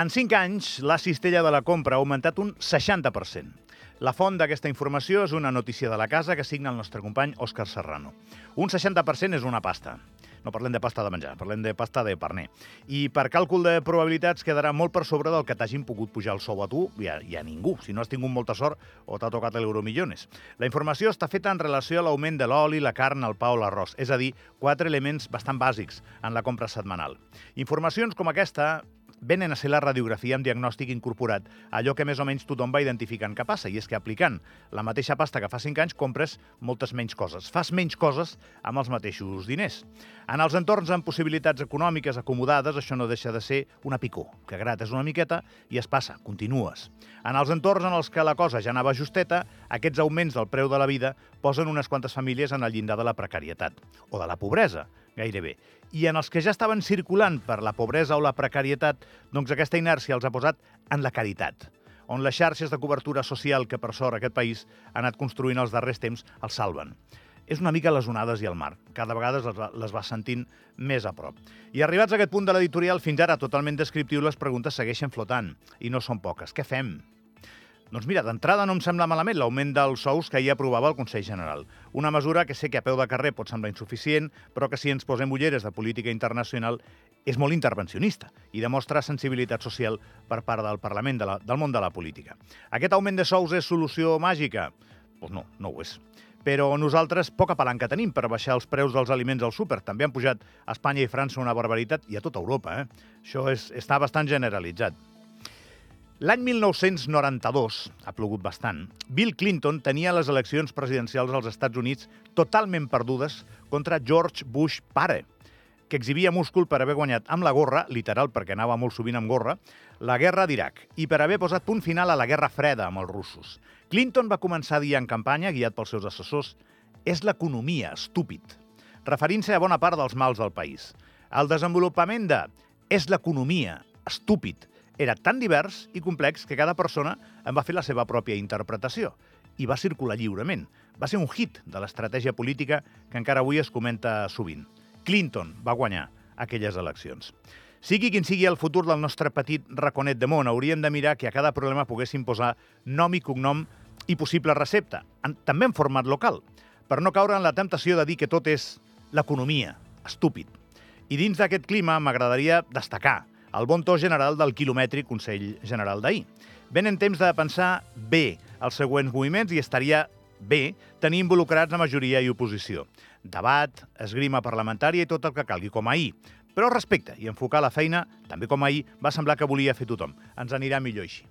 En 5 anys, la cistella de la compra ha augmentat un 60%. La font d'aquesta informació és una notícia de la casa que signa el nostre company Òscar Serrano. Un 60% és una pasta. No parlem de pasta de menjar, parlem de pasta de parner. I per càlcul de probabilitats quedarà molt per sobre del que t'hagin pogut pujar el sou a tu i a, i a ningú, si no has tingut molta sort o t'ha tocat l'euromillones. La informació està feta en relació a l'augment de l'oli, la carn, el pa o l'arròs, és a dir, quatre elements bastant bàsics en la compra setmanal. Informacions com aquesta venen a ser la radiografia amb diagnòstic incorporat, allò que més o menys tothom va identificant que passa, i és que aplicant la mateixa pasta que fa 5 anys compres moltes menys coses. Fas menys coses amb els mateixos diners. En els entorns amb possibilitats econòmiques acomodades, això no deixa de ser una picó, que grates una miqueta i es passa, continues. En els entorns en els que la cosa ja anava justeta, aquests augments del preu de la vida posen unes quantes famílies en el llindar de la precarietat, o de la pobresa, gairebé. I en els que ja estaven circulant per la pobresa o la precarietat, doncs aquesta inèrcia els ha posat en la caritat, on les xarxes de cobertura social que, per sort, aquest país ha anat construint els darrers temps els salven. És una mica les onades i el mar. Cada vegada les, les vas sentint més a prop. I arribats a aquest punt de l'editorial, fins ara totalment descriptiu, les preguntes segueixen flotant. I no són poques. Què fem? Doncs mira, d'entrada no em sembla malament l'augment dels sous que ahir aprovava el Consell General. Una mesura que sé que a peu de carrer pot semblar insuficient, però que si ens posem ulleres de política internacional és molt intervencionista i demostra sensibilitat social per part del Parlament, de la, del món de la política. Aquest augment de sous és solució màgica? Doncs no, no ho és. Però nosaltres poca palanca tenim per baixar els preus dels aliments al súper. També han pujat a Espanya i França una barbaritat i a tota Europa. Eh? Això és, està bastant generalitzat. L'any 1992, ha plogut bastant, Bill Clinton tenia les eleccions presidencials als Estats Units totalment perdudes contra George Bush pare, que exhibia múscul per haver guanyat amb la gorra, literal perquè anava molt sovint amb gorra, la guerra d'Iraq i per haver posat punt final a la guerra freda amb els russos. Clinton va començar a dir en campanya, guiat pels seus assessors, és l'economia, estúpid, referint-se a bona part dels mals del país. El desenvolupament de és l'economia, estúpid, era tan divers i complex que cada persona en va fer la seva pròpia interpretació i va circular lliurement. Va ser un hit de l'estratègia política que encara avui es comenta sovint. Clinton va guanyar aquelles eleccions. Sigui quin sigui el futur del nostre petit raconet de món, hauríem de mirar que a cada problema poguéssim posar nom i cognom i possible recepta, en, també en format local, per no caure en la temptació de dir que tot és l'economia, estúpid. I dins d'aquest clima m'agradaria destacar el bon to general del quilomètric Consell General d'ahir. Ben en temps de pensar bé els següents moviments i estaria bé tenir involucrats a majoria i oposició. Debat, esgrima parlamentària i tot el que calgui, com ahir. Però respecte i enfocar la feina, també com ahir, va semblar que volia fer tothom. Ens anirà millor així.